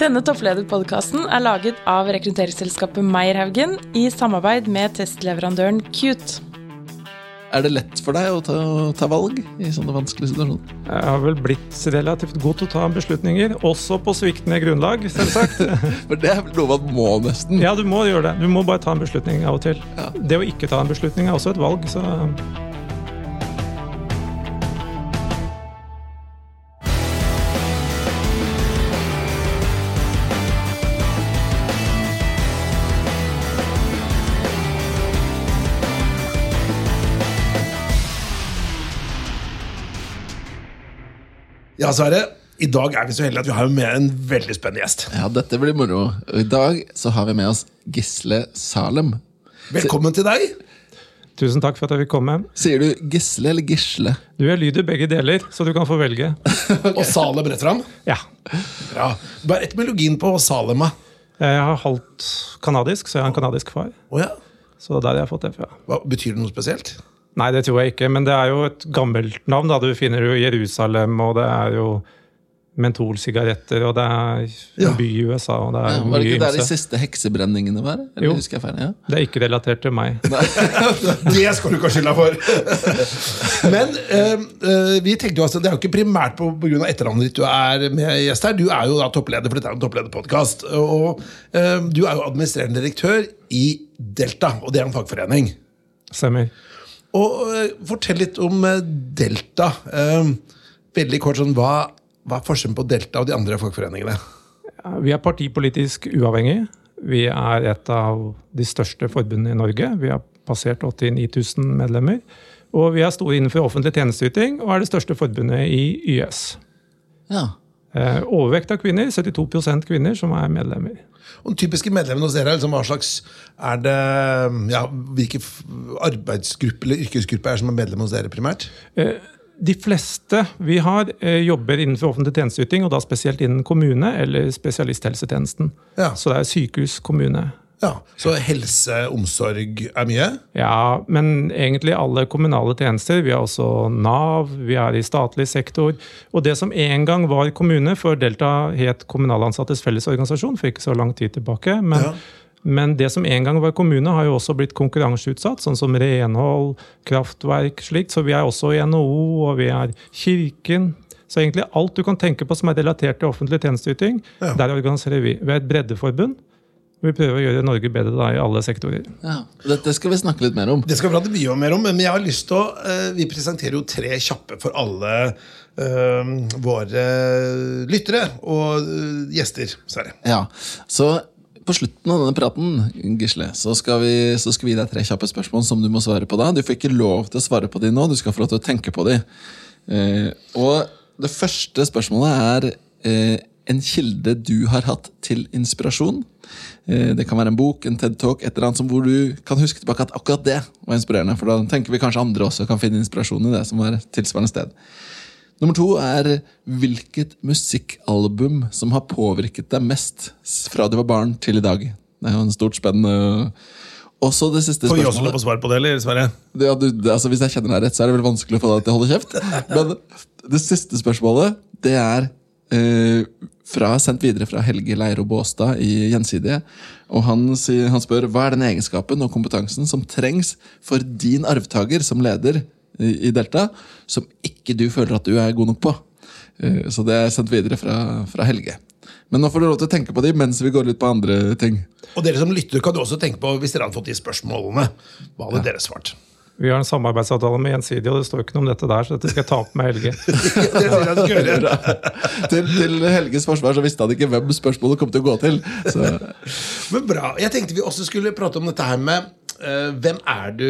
Denne topplederpodkasten er laget av rekrutteringsselskapet Meierhaugen i samarbeid med testleverandøren Cute. Er det lett for deg å ta, ta valg i sånne vanskelige situasjoner? Jeg har vel blitt relativt god til å ta beslutninger, også på sviktende grunnlag, selvsagt. For det er vel noe man må, nesten. ja, du må gjøre det. Du må bare ta en beslutning av og til. Ja. Det å ikke ta en beslutning er også et valg, så Ja, Sverre. I dag er vi så heldige at vi har med en veldig spennende gjest. Ja, dette blir moro. Og I dag så har vi med oss Gisle Salem. Velkommen til deg. tusen takk for at jeg fikk komme. Sier du Gisle eller Gisle? Du, jeg lyder begge deler, så du kan få velge. Og Salem rett fram. Ja. Bra. er etymologien på Salema. Jeg har halvt kanadisk, så jeg har en kanadisk far. Oh, ja. Så der har jeg fått det fra. Hva, betyr det noe spesielt? Nei, det tror jeg ikke, men det er jo et gammelt navn. da. Du finner jo Jerusalem, og det er jo mentolsigaretter, og det er Ja. by i USA, og det er Ja, var det ikke der de siste heksebrenningene var? Eller Jo. husker jeg feil? Ja. Det er ikke relatert til meg. Det skal du ikke ha skylda for. Men eh, eh, vi tenkte jo altså, det er jo ikke primært på pga. etternavnet ditt du er med gjest her. Du er jo da toppleder, for dette er en topplederpodkast. Og eh, du er jo administrerende direktør i Delta, og det er en fagforening. Stemmer. Og eh, fortell litt om eh, Delta. Eh, veldig kort sånn, hva, hva er forskjellen på Delta og de andre fagforeningene? Vi er partipolitisk uavhengige. Vi er et av de største forbundene i Norge. Vi har passert 89 000 medlemmer. Og vi er store innenfor offentlig tjenesteyting og er det største forbundet i YS. ja. Eh, overvekt av kvinner, 72% kvinner, som er medlemmer. Og den typiske medlemmene hos dere, liksom, hva slags er det, ja, hvilke arbeidsgruppe eller yrkesgruppe er det som er medlem hos dere primært? Eh, De fleste vi har, eh, jobber innenfor offentlig tjenesteyting, og da spesielt innen kommune eller spesialisthelsetjenesten. Ja. Så det er sykehus, kommune. Ja, Så helse, omsorg er mye? Ja, men egentlig alle kommunale tjenester. Vi har også Nav, vi er i statlig sektor. Og det som en gang var kommune, for Delta het Kommunalansattes Fellesorganisasjon for ikke så lang tid tilbake. Men, Ja. men det som en gang var kommune, har jo også blitt konkurranseutsatt, sånn som renhold, kraftverk, slikt. Så vi er også i NHO, og vi er Kirken. Så egentlig alt du kan tenke på som er relatert til offentlig tjenesteyting, Ja. der organiserer vi. Vi er et breddeforbund. Vi prøver å gjøre Norge bedre da, i alle sektorer. ja. Dette skal vi snakke litt mer om. Det skal vi prate mye mer om, men jeg har lyst til å eh, Vi presenterer jo tre kjappe for alle eh, våre lyttere og eh, gjester. Sverre. Ja, Så på slutten av denne praten Gisle, så skal, vi, så skal vi gi deg tre kjappe spørsmål som du må svare på. da. Du får ikke lov til å svare på de nå, du skal få lov til å tenke på de. Eh, og det første spørsmålet er eh, en kilde du har hatt til inspirasjon. Eh, det kan være en bok, en TED-talk, et eller annet som hvor du kan huske tilbake at akkurat det var inspirerende. For da tenker vi kanskje andre også kan finne inspirasjon i det som var tilsvarende sted. Nummer to er hvilket musikkalbum som har påvirket deg mest fra du var barn til i dag. Det er jo en stort spennende Også det siste spørsmålet. Får vi også lov å svare på det, eller, Sverre? Det, ja, du, altså, hvis jeg kjenner deg rett, så er det vel vanskelig å få deg til å holde kjeft. Men det siste spørsmålet, det er eh, fra, sendt videre fra Helge Leiro Båstad i Gjensidige. Og han, sier, han spør hva er den egenskapen og kompetansen som trengs for din arvtaker som leder i, i Delta, som ikke du føler at du er god nok på. Eh, så det er sendt videre fra, fra Helge. Men nå får du lov til å tenke på de mens vi går litt på andre ting. Og dere som lytter, kan jo også tenke på hvis dere hadde fått de spørsmålene. Hva hadde dere svart? Vi har en samarbeidsavtale med Gjensidige, og det står ikke noe om dette der, så dette skal jeg ta opp med Helge. Til, til Helges forsvar så visste han ikke hvem spørsmålet kom til å gå til. Så Men bra. Jeg tenkte vi også skulle prate om dette her med uh, hvem er du,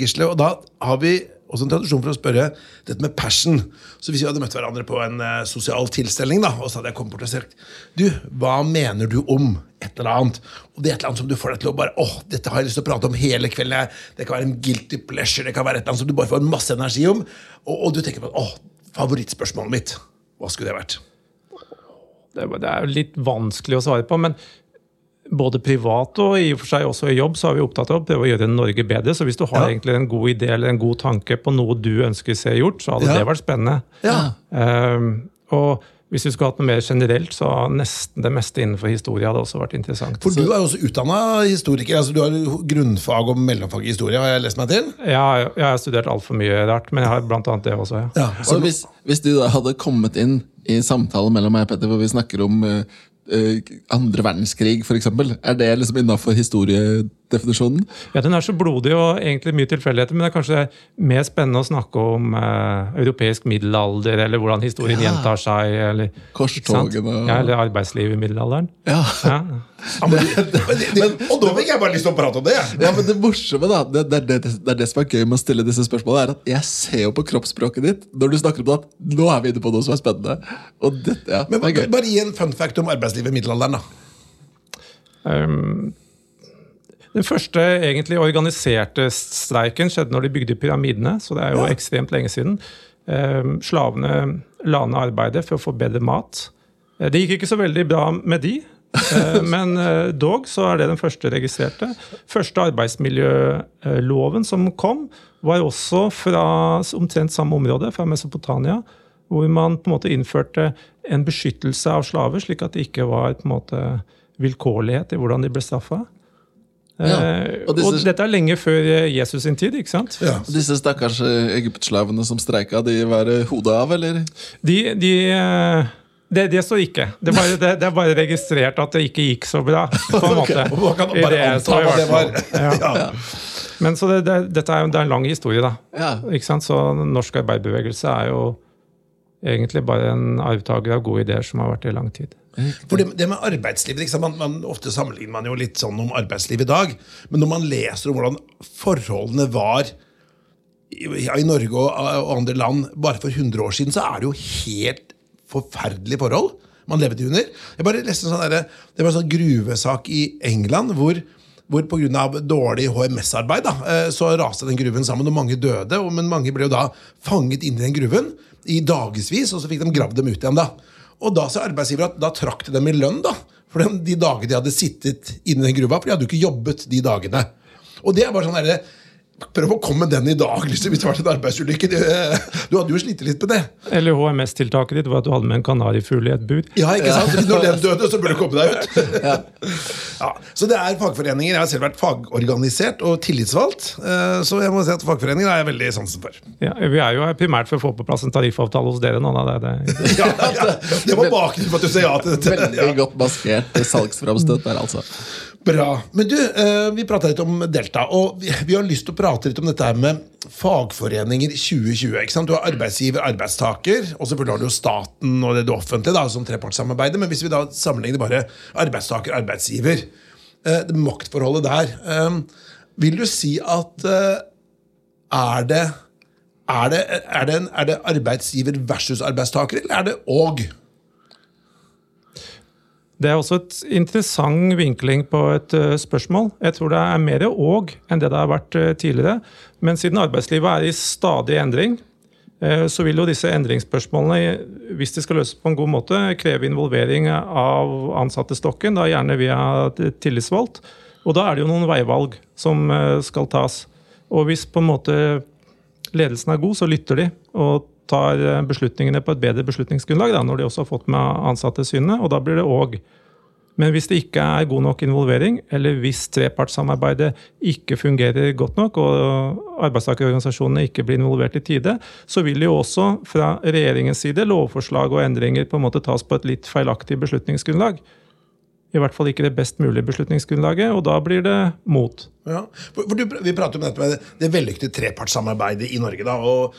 Gisle? Og da har vi også en tradisjon for å spørre dette med passion. Så hvis vi hadde møtt hverandre på en uh, sosial tilstelning, da, og så hadde jeg kommet bort og sagt Du, hva mener du om et eller annet? Og det er et eller annet som du får deg til å bare åh, dette har jeg lyst til å prate om hele kvelden. Det kan være en guilty pleasure, det kan være et eller annet som du bare får masse energi om. Og, og du tenker på åh, favorittspørsmålet mitt. Hva skulle det vært? Det det er jo litt vanskelig å svare på, men både privat og i og for seg også i jobb så er vi opptatt av å prøve å gjøre Norge bedre. Så hvis du har Ja. egentlig en god idé eller en god tanke på noe du ønsker å se gjort, så hadde Ja. det vært spennende. Ja. Um, og Hvis vi skulle hatt noe mer generelt, så nesten det meste innenfor historie hadde også vært interessant. For du er jo også utdanna historiker. altså Du har grunnfag og mellomfag i historie, har jeg lest meg til? Ja, jeg har studert altfor mye rart, men jeg har blant annet det også. ja. Ja, så, Og hvis, hvis du da hadde kommet inn i samtalen mellom meg og Petter, hvor vi snakker om eh, andre verdenskrig, f.eks., er det liksom innafor historiedefinisjonen? Ja, Den er så blodig og egentlig mye tilfeldigheter, men det er kanskje mer spennende å snakke om eh, europeisk middelalder, eller hvordan historien Ja. gjentar seg. Eller? Korstogene ja, eller arbeidslivet i middelalderen. Ja. Ja. ja, men, det, det, og da fikk jeg bare lyst til å prate om det! Ja, men Det morsomme da, det, det, er det, det er det som er gøy med å stille disse spørsmålene, er at jeg ser jo på kroppsspråket ditt når du snakker om det at nå er vi inne på noe som er spennende. Og det, ja, Men det er gøy. Bare gi en fun fact om arbeidslivet i middelalderen. da. Um, den første egentlig organiserte streiken skjedde når de bygde pyramidene, så det er jo Ja. ekstremt lenge siden. Um, slavene la ned arbeidet for å få bedre mat. Eh, Det gikk ikke så veldig bra med de, eh, men eh, dog så er det den første registrerte. Første arbeidsmiljøloven som kom, var også fra omtrent samme område, fra Mesopotamia, hvor man på en måte innførte en beskyttelse av slaver, slik at det ikke var på en måte vilkårlighet i hvordan de ble straffa. Ja, Og, og og, dette er lenge før eh, Jesus sin tid. ikke sant? Ja. Og Disse stakkars eh, egyptslavene som streika, de var eh, hodet av, eller? De, de, eh, det, det står ikke. Det er, bare, det, det er bare registrert at det ikke gikk så bra. på en måte. okay. man kan bare det anta hva det var. Ja. Ja. Men så det, det, dette er, det er en lang historie, da. Ja. Ikke sant? Så norsk arbeiderbevegelse er jo egentlig bare en arvtaker av gode ideer som har vært det i lang tid. For det, det med arbeidslivet, liksom. Man, man, Ofte sammenligner man jo litt sånn om arbeidsliv i dag. Men når man leser om hvordan forholdene var i, i Norge og, og andre land bare for 100 år siden, så er det jo helt forferdelige forhold man levde under. Jeg bare leste sånn der, Det var en sånn gruvesak i England hvor hvor pga. dårlig HMS-arbeid eh, så raste den gruven sammen, og mange døde. Men mange ble jo da fanget inn i den gruven i dagevis, og så fikk de gravd dem ut igjen. da. Og da sa arbeidsgiver at da trakk de dem i lønn da, for de, de dagene de hadde sittet inne i den gruva, for de hadde jo ikke jobbet de dagene. Og det er bare sånn derre Prøv å komme med den i dag, liksom, hvis det var en arbeidsulykke. Du, du hadde jo slitt litt med det. Eller HMS-tiltaket ditt var at du hadde med en kanarifugl i et bur. Ja, ikke sant? Når den døde, så burde du komme deg ut. Ja. Så det er fagforeninger. Jeg har selv vært fagorganisert og tillitsvalgt. eh, Så jeg må si at fagforeninger har jeg veldig sansen for. Ja, vi er jo her primært for å få på plass en tariffavtale hos dere nå. Da. Det er det. Ja, ja. Det var bakgrunnen for at du sa ja til dette. Veldig Ja. godt maskert salgsframstøt der, altså. Bra. Men du, eh, vi prata litt om Delta, og vi har lyst til å prate litt om dette her med fagforeninger 2020. ikke sant? Du har arbeidsgiver, arbeidstaker, og selvfølgelig har du jo staten og det, offentlige da, som trepartssamarbeidet. Men hvis vi da sammenligner bare arbeidstaker arbeidsgiver, eh, det maktforholdet der eh, Vil du si at er det er det, er, det en, er det arbeidsgiver versus arbeidstaker, eller er det og? Det er også et interessant vinkling på et eh, spørsmål. Jeg tror det er mer og enn det det har vært eh, tidligere. Men siden arbeidslivet er i stadig endring, eh, så vil jo disse endringsspørsmålene, hvis de skal løses på en god måte, kreve involvering av ansattestokken, da gjerne via tillitsvalgt. Og da er det jo noen veivalg som skal tas. Og hvis på en måte ledelsen er god, så lytter de og tar eh, beslutningene på et bedre beslutningsgrunnlag, da, når de også har fått med ansatte synene, og da blir det òg. Men hvis det ikke er god nok involvering, eller hvis trepartssamarbeidet ikke fungerer godt nok, og arbeidstakerorganisasjonene ikke blir involvert i tide, så vil jo også fra regjeringens side lovforslag og endringer på en måte tas på et litt feilaktig beslutningsgrunnlag. I hvert fall ikke det best mulige beslutningsgrunnlaget, og da blir det mot. Ja, for, for du, Vi prater om dette med det vellykkede trepartssamarbeidet i Norge. da, og,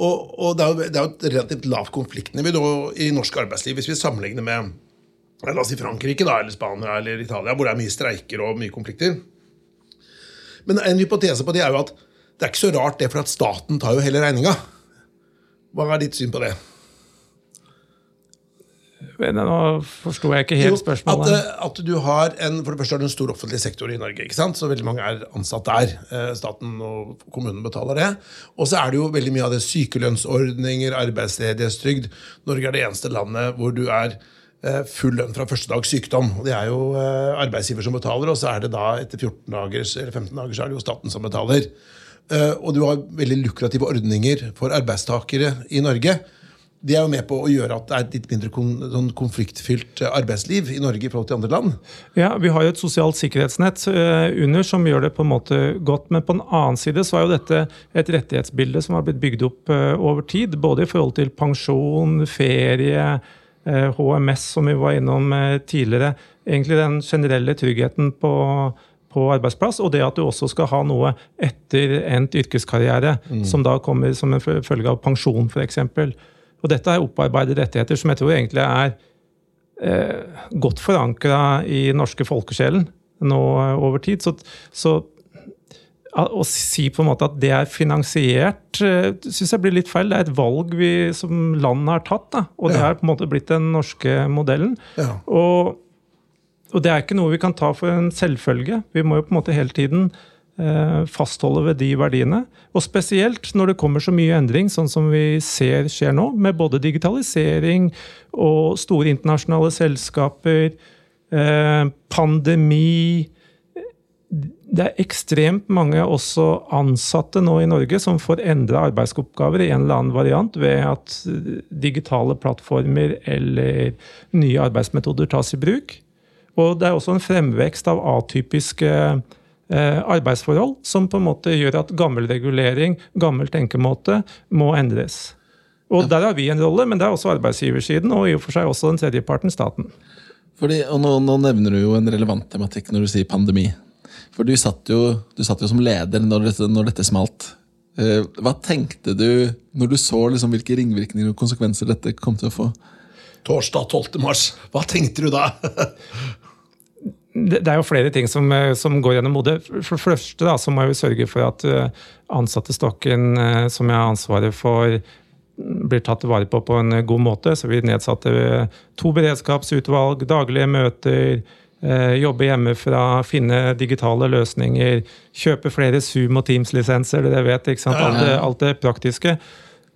og, og det, er jo, det er jo et relativt lavt konfliktnivå i norsk arbeidsliv hvis vi sammenligner med la oss si Frankrike da, eller Spania eller Italia, hvor det er mye streiker og mye konflikter. Men en hypotese på det er jo at det er ikke så rart, det, for at staten tar jo hele regninga. Hva er ditt syn på det? Nå forsto jeg ikke helt jo, spørsmålet. At, at du har en, For det første har du en stor offentlig sektor i Norge. ikke sant? Så veldig mange er ansatt der. Eh, Staten og kommunen betaler det. Og så er det jo veldig mye av det sykelønnsordninger, arbeidsledighetstrygd. Norge er det eneste landet hvor du er eh, full lønn fra første dag sykdom. Og Det er jo eh, arbeidsgiver som betaler, og så er det da etter 14 dager, eller 15 dager så er det jo staten som betaler. Eh, Og du har veldig lukrative ordninger for arbeidstakere i Norge. Det er jo med på å gjøre at det er et litt mindre kon sånn konfliktfylt eh, arbeidsliv i Norge i forhold til andre land. Ja, Vi har jo et sosialt sikkerhetsnett uh, under som gjør det på en måte godt. Men på den annen side så er jo dette et rettighetsbilde som har blitt bygd opp uh, over tid. Både i forhold til pensjon, ferie, uh, HMS, som vi var innom tidligere. Egentlig den generelle tryggheten på på arbeidsplass, og det at du også skal ha noe etter endt yrkeskarriere, mm. som da kommer som en følge av pensjon, f.eks. Og dette er opparbeidede rettigheter som jeg tror egentlig er eh, godt forankra i norske folkesjelen nå over tid. Så, så å si på en måte at det er finansiert, eh, syns jeg blir litt feil. Det er et valg vi som land har tatt, da, og det ja. er på en måte blitt den norske modellen. Ja. Og og det er ikke noe vi kan ta for en selvfølge. Vi må jo på en måte hele tiden eh, fastholde ved de verdiene. Og spesielt når det kommer så mye endring, sånn som vi ser skjer nå, med både digitalisering og store internasjonale selskaper, eh, pandemi det er ekstremt mange også ansatte nå i Norge som får endra arbeidsoppgaver i en eller annen variant ved at digitale plattformer eller nye arbeidsmetoder tas i bruk. Og det er også en fremvekst av atypiske eh, arbeidsforhold som på en måte gjør at gammel regulering, gammel tenkemåte, må endres. Og Der har vi en rolle, men det er også arbeidsgiversiden og i og for seg også den tredje parten, staten. Fordi, og nå, nå, nevner du jo en relevant tematikk når du sier pandemi. For du satt jo, du satt jo som leder når dette, når dette smalt. Eh, hva tenkte du når du så liksom hvilke ringvirkninger og konsekvenser dette kom til å få? Torsdag 12. mars. Hva tenkte du da? det, er jo flere ting som, eh, som går gjennom hodet. For det første da, så må vi sørge for at ansattestokken ansatte-stokken eh, som jeg har ansvaret for, blir tatt vare på på en god måte. Så vi nedsatte to beredskapsutvalg, daglige møter, jobbe hjemmefra, finne digitale løsninger, kjøpe flere Zoom- og Teams-lisenser. Dere vet, ikke sant? Alt det, alt det praktiske.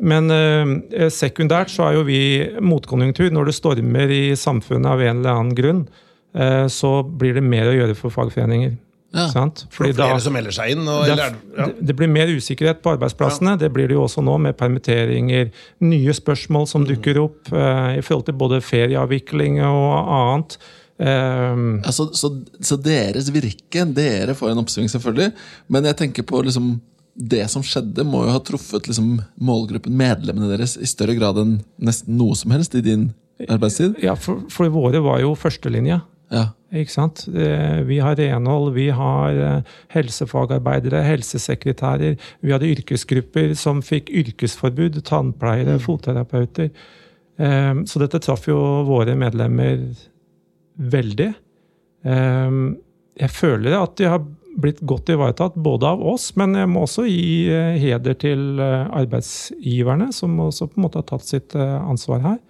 Men eh, sekundært så er jo vi motkonjunktur. Når det stormer i samfunnet av en eller annen grunn, Eh, så blir det mer å gjøre for fagforeninger. Ja. For flere da, som melder seg inn? Og, det, ja. det, blir mer usikkerhet på arbeidsplassene. Ja. Det blir det jo også nå, med permitteringer. Nye spørsmål som dukker opp uh, i forhold til både ferieavvikling og annet. Um, så, så, så, deres virke, dere får en oppsving, selvfølgelig. Men jeg tenker på liksom, det som skjedde, må jo ha truffet liksom, målgruppen, medlemmene deres, i større grad enn nesten noe som helst i din arbeidstid? Ja, for, for våre var jo førstelinja. Ja. Ikke sant? Vi har renhold, vi har eh, helsefagarbeidere, helsesekretærer. Vi hadde yrkesgrupper som fikk yrkesforbud. Tannpleiere, mm. fotterapeuter. Ehm, så dette traff jo våre medlemmer veldig. Jeg føler at de har blitt godt ivaretatt, både av oss, men jeg må også gi eh, heder til eh, arbeidsgiverne, som også på en måte har tatt sitt ansvar her.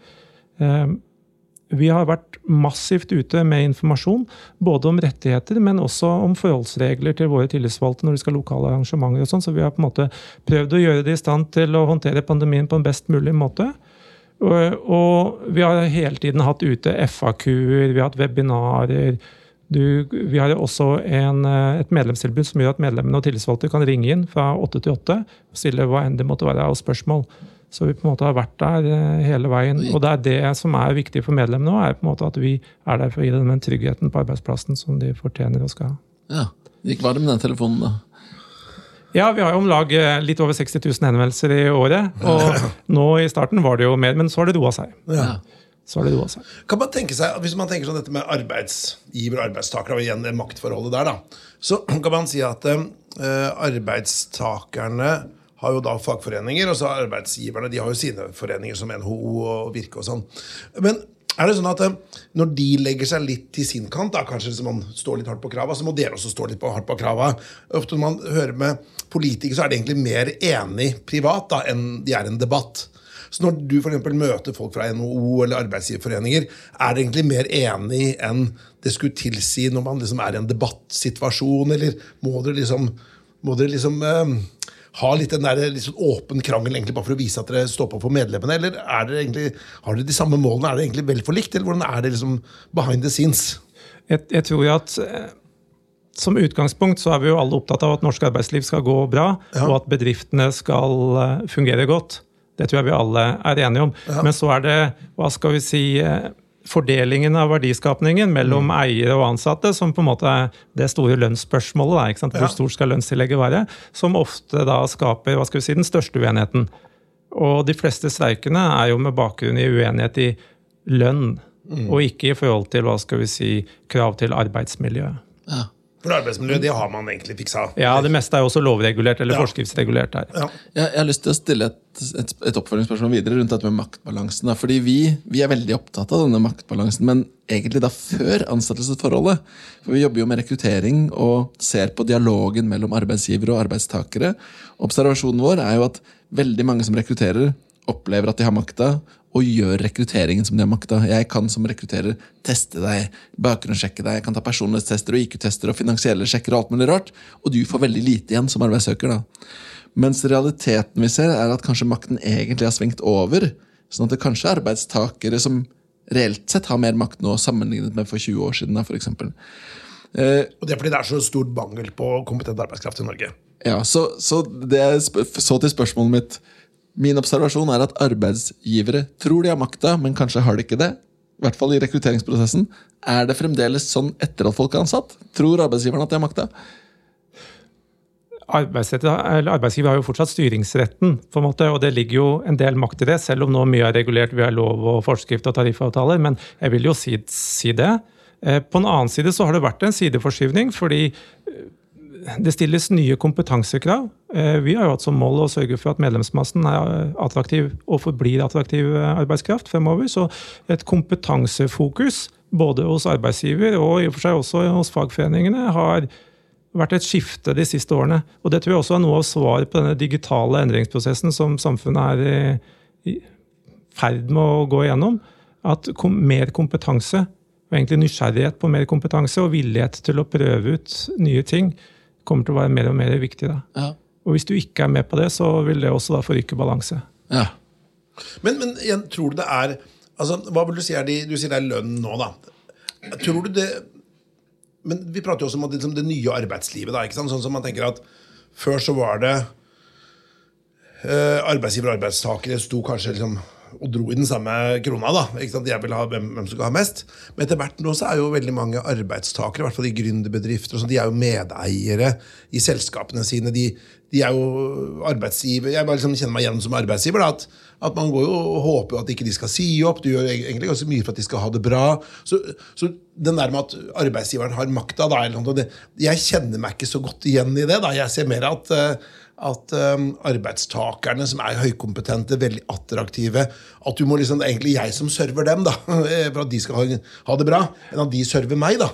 Vi har vært massivt ute med informasjon, både om rettigheter, men også om forholdsregler til våre tillitsvalgte når de skal ha lokale arrangementer. og sånn, Så vi har på en måte prøvd å gjøre det i stand til å håndtere pandemien på en best mulig måte. Og, og vi har hele tiden hatt ute FAQ-er, vi har hatt webinarer. Du, vi har også en, et medlemstilbud som gjør at medlemmene og tillitsvalgte kan ringe inn fra åtte til åtte og stille hva enn det måtte være av spørsmål. Så vi på en måte har vært der eh, hele veien. Og det er det som er viktig for medlemmene nå, er på en måte at vi er der for å gi dem den tryggheten på arbeidsplassen som de fortjener og skal ha. Ja, Gikk var det med den telefonen, da? Ja, vi har jo om lag eh, litt over 60 000 henvendelser i året. Og nå i starten var det jo mer, men så har det roa seg. Ja. Så har det roa seg. Kan man tenke seg, Hvis man tenker sånn dette med arbeidsgiver og arbeidstaker, og igjen det maktforholdet der, da, så kan man si at uh, arbeidstakerne har jo da fagforeninger, og så arbeidsgiverne de har jo sine foreninger som NHO og Virke og sånn. Men er det sånn at eh, når de legger seg litt til sin kant, da kanskje man står litt hardt på krava, så må dere også stå litt på, hardt på krava. Ofte når man hører med politikere, så er de egentlig mer enig privat da, enn de er en debatt. Så når du for møter folk fra NHO eller arbeidsgiverforeninger, er det egentlig mer enig enn det skulle tilsi når man liksom er i en debattsituasjon, eller må dere liksom, må dere liksom eh, ha litt den der sånn åpen krangel egentlig bare for å vise at dere står på for medlemmene? Eller er dere egentlig, har dere de samme målene? Er det egentlig vel for likt? Eller hvordan er det liksom behind the scenes? Jeg, jeg tror jo at eh, som utgangspunkt så er vi jo alle opptatt av at norsk arbeidsliv skal gå bra, ja. og at bedriftene skal eh, fungere godt. Det tror jeg vi alle er enige om. Men så er det, hva skal vi si eh, fordelingen av verdiskapningen mellom Mm. eiere og ansatte, som på en måte er det store lønnsspørsmålet. Da. Hvor stort skal lønnstillegget være? Som ofte da skaper hva skal vi si, den største uenigheten. Og de fleste streikene er jo med bakgrunn i uenighet i lønn, Mm. og ikke i forhold til hva skal vi si, krav til arbeidsmiljø. Ja. For arbeidsmiljø, det har man egentlig fiksa. Ja, det meste er jo også lovregulert eller Ja. forskriftsregulert her. Ja. Jeg, jeg har lyst til å stille et, et, et oppfølgingsspørsmål videre rundt dette med maktbalansen. Da. Fordi vi, vi er veldig opptatt av denne maktbalansen, men egentlig da før ansettelsesforholdet. For vi jobber jo med rekruttering og ser på dialogen mellom arbeidsgivere og arbeidstakere. Observasjonen vår er jo at veldig mange som rekrutterer, opplever at de har makta, og gjør rekrutteringen som de har makta. Jeg kan som rekrutterer teste deg, bakgrunnssjekke deg, jeg kan ta personlighetstester og IQ-tester og finansielle sjekker og alt mulig rart, og du får veldig lite igjen som arbeidssøker. da. Mens realiteten vi ser, er at kanskje makten egentlig har svingt over. Sånn at det kanskje er arbeidstakere som reelt sett har mer makt nå, sammenlignet med for 20 år siden. for eksempel. eh, Og det er fordi det er så stor mangel på kompetent arbeidskraft i Norge. ja, så, så, det så til spørsmålet mitt. Min observasjon er at arbeidsgivere tror de har makta, men kanskje har de ikke det. I hvert fall i rekrutteringsprosessen. Er det fremdeles sånn etter at folk er ansatt? Tror arbeidsgiverne at de har makta? Arbeidsgiver har jo fortsatt styringsretten, på en måte, og det ligger jo en del makt i det, selv om nå mye er regulert via lov og forskrift og tariffavtaler. Men jeg vil jo si, si det. Eh, På en annen side så har det vært en sideforskyvning, fordi eh, det stilles nye kompetansekrav. Eh, Vi har jo hatt som mål å sørge for at medlemsmassen er attraktiv og forblir attraktiv eh, arbeidskraft fremover. Så et kompetansefokus både hos arbeidsgiver og i og for seg også hos fagforeningene har vært et skifte de siste årene. Og det tror jeg også er noe av svaret på denne digitale endringsprosessen som samfunnet er i, i ferd med å gå igjennom. At mer kompetanse, og egentlig nysgjerrighet på mer kompetanse og villighet til å prøve ut nye ting, kommer til å være mer og mer viktig. Ja. Og hvis du ikke er med på det, så vil det også da forrykke balanse. ja. Men, men igjen, tror du det er altså, Hva vil du si er de, Du sier det er lønn nå, da. Tror du det Men vi prater jo også om det, liksom, det nye arbeidslivet. da, ikke sant? Sånn som man tenker at Før så var det eh, arbeidsgiver og arbeidstakere sto kanskje liksom og dro i den samme krona. da, ikke sant? Jeg vil ha hvem, hvem som skal ha mest. Men etter hvert nå så er jo veldig mange arbeidstakere, i hvert fall i gründerbedrifter, sånn, de er jo medeiere i selskapene sine. De, de er jo arbeidsgiver Jeg bare liksom kjenner meg igjen som arbeidsgiver. da, at, at Man går jo og håper at ikke de skal si opp. Du gjør egentlig ganske mye for at de skal ha det bra. Så, så den der med at arbeidsgiveren har makta Jeg kjenner meg ikke så godt igjen i det. da, Jeg ser mer at eh, at um, arbeidstakerne som er høykompetente, veldig attraktive At du må liksom, det er egentlig jeg som server dem, da, for at de skal ha, ha det bra, enn at de server meg. da.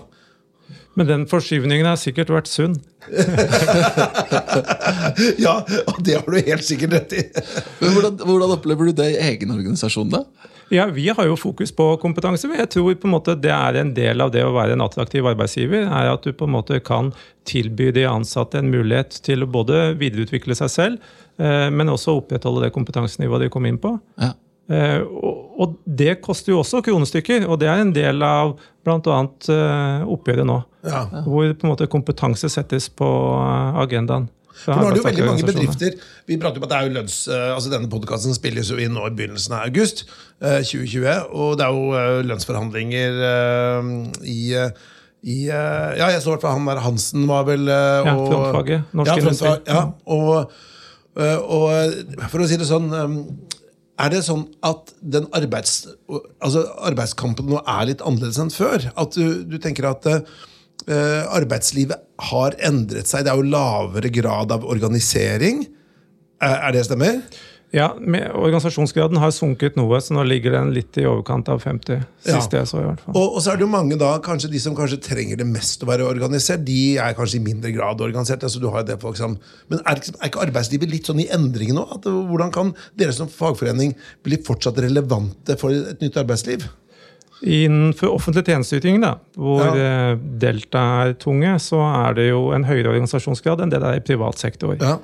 Men den forskyvningen har sikkert vært sunn. Ja, og det har du helt sikkert rett i. Men hvordan, hvordan opplever du det i egen organisasjon, da? Ja, Vi har jo fokus på kompetanse. Jeg tror på en måte det er en del av det å være en attraktiv arbeidsgiver. er At du på en måte kan tilby de ansatte en mulighet til å både videreutvikle seg selv, eh, men også opprettholde det kompetansenivået de kom inn på. Ja. Eh, Og det koster jo også kronestykker, og det er en del av bl.a. oppgjøret nå. Ja. Hvor på en måte kompetanse settes på eh, agendaen. For nå er det jo veldig mange bedrifter Vi prater om at det er jo lønns... eh, altså Denne podkasten spilles jo inn nå i begynnelsen av august eh, 2020. Og det er jo eh, lønnsforhandlinger eh, i eh, i, eh, ja, jeg så i hvert fall han der Hansen var vel og, Ja, frontfaget, norsk ja, frontfag, ja, og, eh, og eh, for å si det sånn eh, Er det sånn at den arbeids, altså arbeidskampen nå er litt annerledes enn før? At du, du tenker at eh, arbeidslivet har endret seg? Det er jo lavere grad av organisering. Er, det stemmer? Ja, med, Organisasjonsgraden har sunket noe, så nå ligger den litt i overkant av 50. Siste Ja. jeg så i hvert fall. Og, og så er det jo mange da, kanskje de som kanskje trenger det mest å være organisert, de er kanskje i mindre grad organisert. altså du har det folk som, Men er er ikke arbeidslivet litt sånn i endring nå? At, hvordan kan dere som fagforening bli fortsatt relevante for et nytt arbeidsliv? Innenfor offentlig tjenesteyting, da, hvor Ja. eh, Delta er tunge, så er det jo en høyere organisasjonsgrad enn det det er i privat sektor. Ja.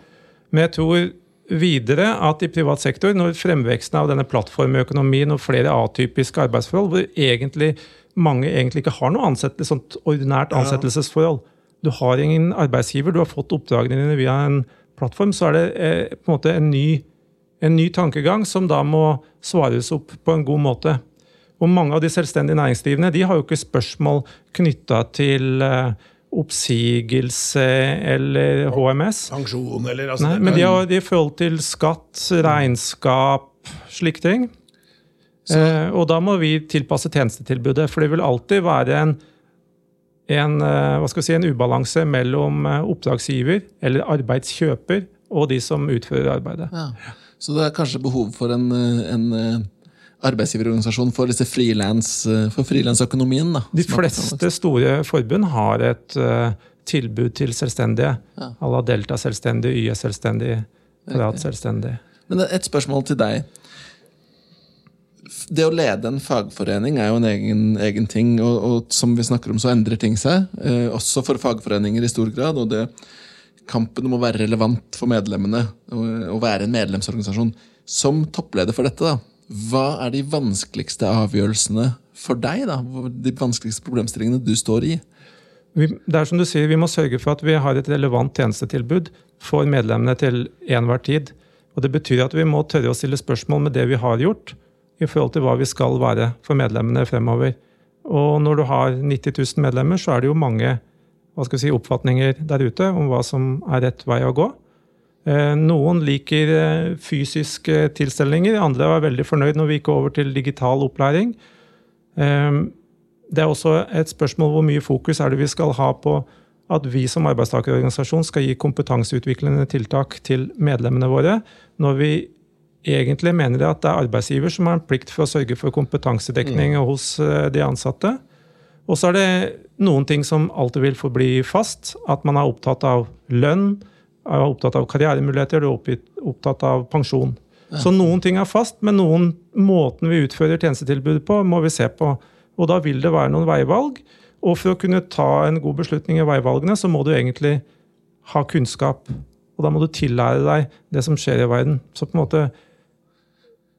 Men jeg tror videre at i privat sektor, når fremveksten av denne plattformøkonomien og flere atypiske arbeidsforhold, hvor egentlig mange egentlig ikke har noe ansett, sånt ordinært ansettelsesforhold Du har ingen arbeidsgiver, du har fått oppdragene dine via en plattform, så er det eh, på en måte en ny en ny tankegang som da må svares opp på en god måte. Og mange av de selvstendige næringsdrivende de har jo ikke spørsmål knytta til eh, oppsigelse eller HMS. Pensjon eller altså, Nei, men de har i forhold til skatt, regnskap, slike ting. Eh, og da må vi tilpasse tjenestetilbudet, for det vil alltid være en, en, eh, hva skal si, en ubalanse mellom eh, oppdragsgiver eller arbeidskjøper og de som utfører arbeidet. Ja. Så det er kanskje behov for en, en arbeidsgiverorganisasjon for disse eh, frilansøkonomien? da, De fleste store forbund har et eh, tilbud til selvstendige. Ja. Alla Delta selvstendig, YS selvstendig, Parat selvstendig. Men et spørsmål til deg. Det å lede en fagforening er jo en egen, egen ting, og, og som vi snakker om, så endrer ting seg. Eh, også for fagforeninger i stor grad. og det Kampen om å være relevant for medlemmene og, og være en medlemsorganisasjon. Som toppleder for dette, da, hva er de vanskeligste avgjørelsene for deg? da? De vanskeligste problemstillingene du står i? Vi, det er som du sier, vi må sørge for at vi har et relevant tjenestetilbud for medlemmene til enhver tid. Og Det betyr at vi må tørre å stille spørsmål med det vi har gjort, i forhold til hva vi skal være for medlemmene fremover. Og når du har 90 000 medlemmer, så er det jo mange hva skal vi si, oppfatninger der ute om hva som er rett vei å gå. Eh, Noen liker eh, fysiske tilstelninger, andre var veldig fornøyd når vi gikk over til digital opplæring. Eh, Det er også et spørsmål hvor mye fokus er det vi skal ha på at vi som arbeidstakerorganisasjon skal gi kompetanseutviklende tiltak til medlemmene våre, når vi egentlig mener at det er arbeidsgiver som har en plikt for å sørge for kompetansedekning hos eh, de ansatte. Og så er det noen ting som alltid vil forbli fast. At man er opptatt av lønn, er opptatt av karrieremuligheter du er opptatt av pensjon. Så noen ting er fast, men noen måten vi utfører tjenestetilbudet på, må vi se på. Og da vil det være noen veivalg. Og for å kunne ta en god beslutning i veivalgene, så må du egentlig ha kunnskap. Og da må du tillære deg det som skjer i verden. Så på en måte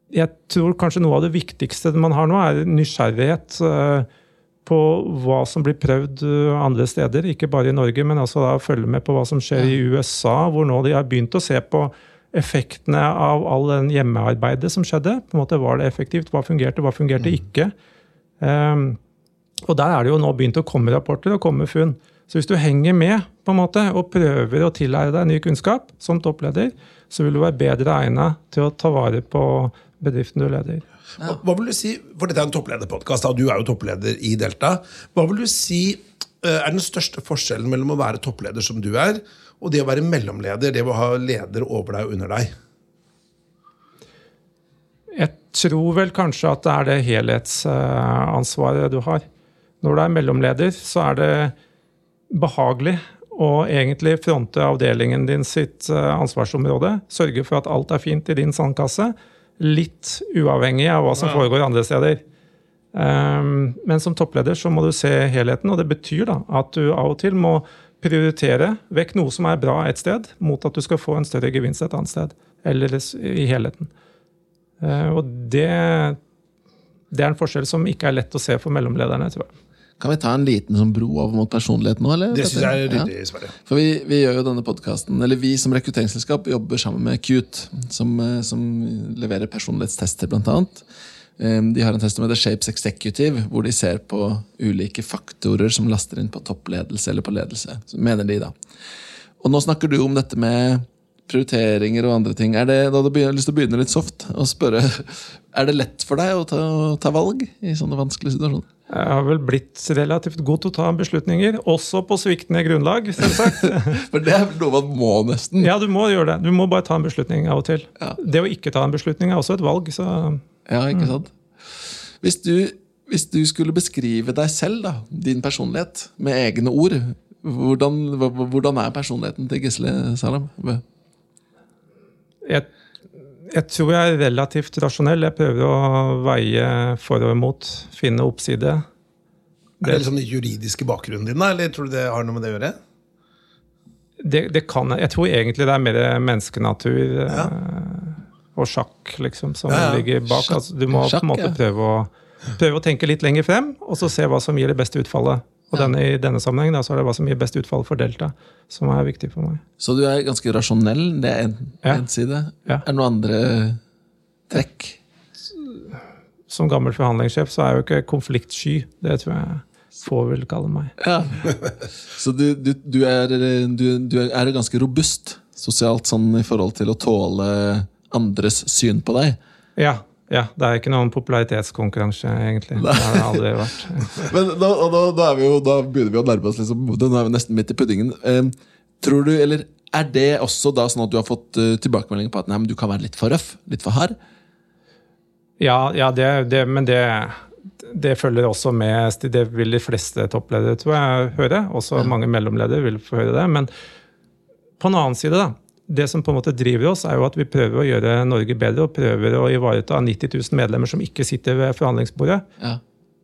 Jeg tror kanskje noe av det viktigste man har nå, er nysgjerrighet på hva som blir prøvd eh, andre steder. Ikke bare i Norge, men altså da følge med på hva som skjer i USA, hvor nå de har begynt å se på effektene av all den hjemmearbeidet som skjedde. På en måte Var det effektivt? Hva fungerte, hva fungerte ikke? Um, og der er det jo nå begynt å komme rapporter og komme funn. Så hvis du henger med på en måte, og prøver å tillære deg ny kunnskap som toppleder, så vil du være bedre egnet til å ta vare på bedriften du leder. Hva, hva vil du si, for Dette er en topplederpodkast, og du er jo toppleder i Delta. Hva vil du si eh, er den største forskjellen mellom å være toppleder som du er, og det å være mellomleder, det å ha leder over deg og under deg? Jeg tror vel kanskje at det er det helhetsansvaret du har. Når du er mellomleder, så er det behagelig å egentlig fronte avdelingen din sitt eh, ansvarsområde. Sørge for at alt er fint i din sandkasse. Litt uavhengig av hva som foregår andre steder. Um, men som toppleder så må du se helheten, og det betyr da at du av og til må prioritere vekk noe som er bra et sted, mot at du skal få en større gevinst et annet sted. Eller i helheten. Eh, og det, det er en forskjell som ikke er lett å se for mellomlederne, tror jeg. Kan vi ta en liten sånn bro over mot personlighet nå? eller? Det syns jeg er Ja. ryddig, Sverre. For vi, vi gjør jo denne podcasten, eller vi som rekrutteringsselskap jobber sammen med Qt, som, eh, som leverer personlighetstester, blant annet. De har en test som heter Shapes Executive, hvor de ser på ulike faktorer som laster inn på toppledelse eller på ledelse. Så mener de da. Og nå snakker du om dette med prioriteringer og andre ting. Er det, da hadde jeg lyst til å begynne litt soft og spørre, er det lett for deg å ta, ta valg i sånne vanskelige situasjoner? Jeg har vel blitt relativt god til å ta beslutninger, også på sviktende grunnlag. selvsagt. For det er vel noe man må nesten. Ja, du må gjøre det. Du må bare ta en beslutning av og til. Ja. Det å ikke ta en beslutning er også et valg. så Ja, ikke sant? Hvis du, hvis du skulle beskrive deg selv, da, din personlighet, med egne ord, hvordan, hvordan er personligheten til Gisle Salam? jeg, jeg tror jeg er relativt rasjonell. Jeg prøver å veie for og imot, finne oppside. Er det liksom den juridiske bakgrunnen din, eller tror du det har noe med det å gjøre? Det, det kan jeg. Jeg tror egentlig det er mer menneskenatur Ja. eh, og sjakk liksom, som Ja, ja. ligger bak. Altså, du må sjakk, på en måte ja. prøve å, prøve å tenke litt lenger frem, og så se hva som gir det beste utfallet Og denne, i denne sammenheng da, så er det hva som gir best utfall for Delta, som er viktig for meg. Så du er ganske rasjonell, det er en, Ja. side. Ja. Er det noen andre trekk? Som gammel forhandlingssjef så er jeg jo ikke konfliktsky. Det tror jeg få vil kalle meg. Ja. Så du, du, du, er, du, du er ganske robust sosialt sånn i forhold til å tåle andres syn på deg. Ja, ja, det er ikke noen popularitetskonkurranse, egentlig. Det har det aldri vært. Men da, da, da, vi jo, da begynner vi å nærme oss liksom, Nå er vi nesten midt i puddingen. Eh, tror du, eller Er det også da sånn at du har fått uh, tilbakemeldinger på at nei, men du kan være litt for røff? Litt for hard? Ja, ja det, det, men det, det følger også med Det vil de fleste toppledere tror jeg høre. Også mange mellomledere vil få høre det. Men på en annen side, da. Det som på en måte driver oss, er jo at vi prøver å gjøre Norge bedre og prøver å ivareta 90 000 medlemmer som ikke sitter ved forhandlingsbordet. Ja.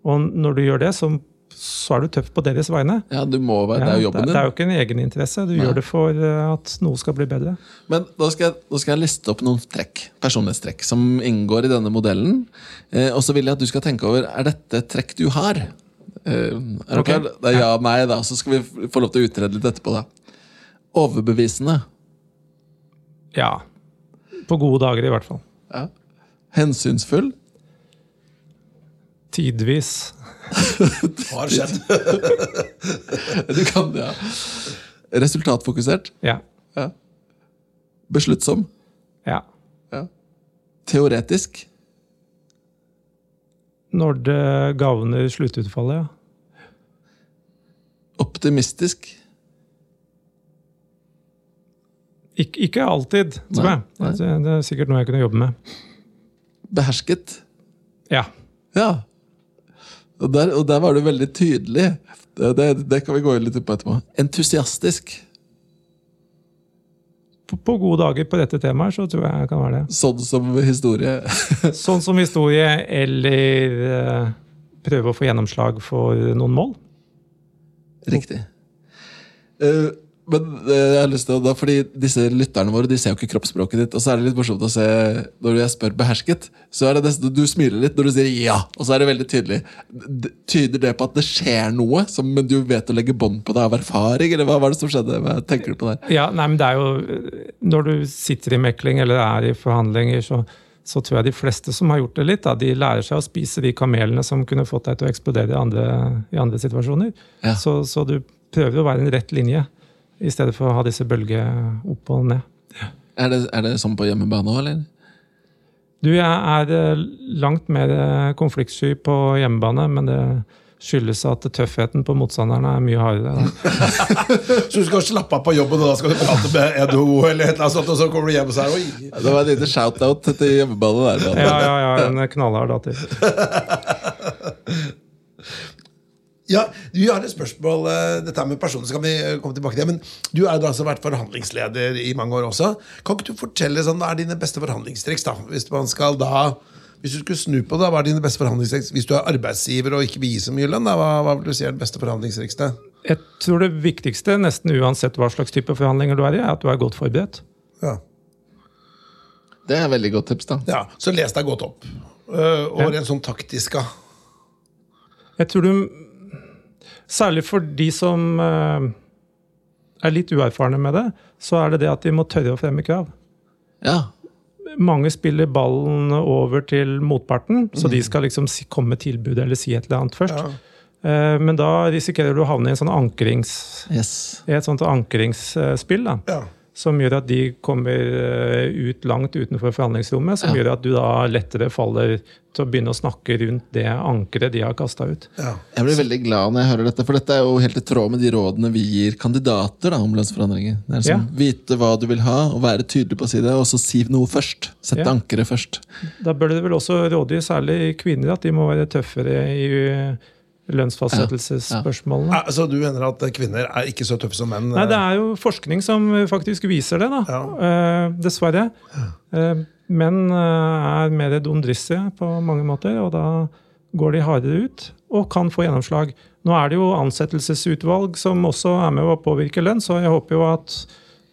Og når du gjør det, så, så er du tøff på deres vegne. ja, du må være, det er jo jobben din. det er jo ikke en egeninteresse. Du Nei. gjør det for eh, at noe skal bli bedre. Men da skal, jeg, da skal jeg liste opp noen trekk, personlighetstrekk som inngår i denne modellen. Eh, og så vil jeg at du skal tenke over er dette trekk du har. Eh, er klar? Det er ja nei, da. Så skal vi få lov til å utrede litt etterpå. da. Overbevisende. Ja. På gode dager, i hvert fall. Ja. Hensynsfull. Tidvis. Har skjedd. Du kan det, ja. Resultatfokusert. Ja. Ja. Besluttsom. ja. Ja. Teoretisk. Når det gagner sluttutfallet, ja. Optimistisk. Ik ikke alltid, tror jeg. nei. Det, det er sikkert noe jeg kunne jobbe med. Behersket. Ja. Ja. Og der, og der var du veldig tydelig. Det, det, det kan vi gå litt på etterpå. Entusiastisk. På, på gode dager på dette temaet, så tror jeg jeg kan være det. Sånn som historie. Sånn som historie, eller eh, prøve å få gjennomslag for noen mål. Riktig. Eh, men eh, jeg har lyst til å da, fordi disse lytterne våre de ser jo ikke kroppsspråket ditt. Og så er det litt morsomt å se når jeg spør behersket, så er det nesten du smiler litt når du sier ja. Og så er det veldig tydelig. Tyder det på at det skjer noe, som men du vet å legge bånd på det av erfaring? Eller hva var det som skjedde? Hva tenker du på der? Ja, nei, men det er jo Når du sitter i mekling eller er i forhandlinger, så, så tror jeg de fleste som har gjort det litt, da, de lærer seg å spise de kamelene som kunne fått deg til å eksplodere i andre, i andre situasjoner. Ja. Så, så du prøver å være en rett linje, i stedet for å ha disse bølger opp og ned. Er det, er det sånn på hjemmebane òg, eller? Du, jeg er eh, langt mer eh, konfliktsky på hjemmebane, men det skyldes at tøffheten på motstanderne er mye hardere. Så du skal slappe av på jobben, og da skal du prate med NHO, eller et eller annet sånt, og så kommer du hjem og så er oi. Det var en liten shout-out til hjemmebane der. Ja, ja, ja, en knallhard datter. Ja, vi har et spørsmål, eh, dette med personer, så kan vi eh, komme tilbake til det. Men du har altså vært forhandlingsleder i mange år også. Kan ikke du fortelle sånn, hva er dine beste forhandlingstriks? da? Hvis man skal da, hvis du skulle snu på det, hva er dine beste forhandlingstriks? Hvis du er arbeidsgiver og ikke vil gi så mye lønn, da, hva, hva vil du si er det beste forhandlingstrikset? Jeg tror det viktigste, nesten uansett hva slags type forhandlinger du er i, er at du er godt forberedt. Ja. Det er et veldig godt tips, da. ja, Så les deg godt opp. Uh, og Ja. rent sånn taktisk, da. Jeg tror du Særlig for de som eh, er litt uerfarne med det, så er det det at de må tørre å fremme krav. Ja. Mange spiller ballen over til motparten, så de skal liksom si, komme med tilbud eller si et eller annet først. Ja. Eh, Men da risikerer du å havne i, en sånn ankrings, Yes. i et sånt ankringsspill. da. Ja. Som gjør at de kommer eh, ut langt utenfor forhandlingsrommet. Som Ja. gjør at du da lettere faller til å begynne å snakke rundt det ankeret de har kasta ut. Ja. Jeg blir veldig glad når jeg hører dette, for dette er jo helt i tråd med de rådene vi gir kandidater da, om lønnsforandringer. Det er sånn, Vite hva du vil ha, og være tydelig på å si det, og så si noe først. Sette Ja. ankeret først. Da bør det vel også rådgi særlig kvinner at de må være tøffere i lønnsfastsettelsesspørsmålene. Så du mener at kvinner er ikke så tøffe som menn? Nei, det er jo forskning som faktisk viser det, da. Ja. Eh, dessverre. Eh, menn eh, er mer dumdristige på mange måter, og da går de hardere ut og kan få gjennomslag. Nå er det jo ansettelsesutvalg som også er med å påvirke lønn, så jeg håper jo at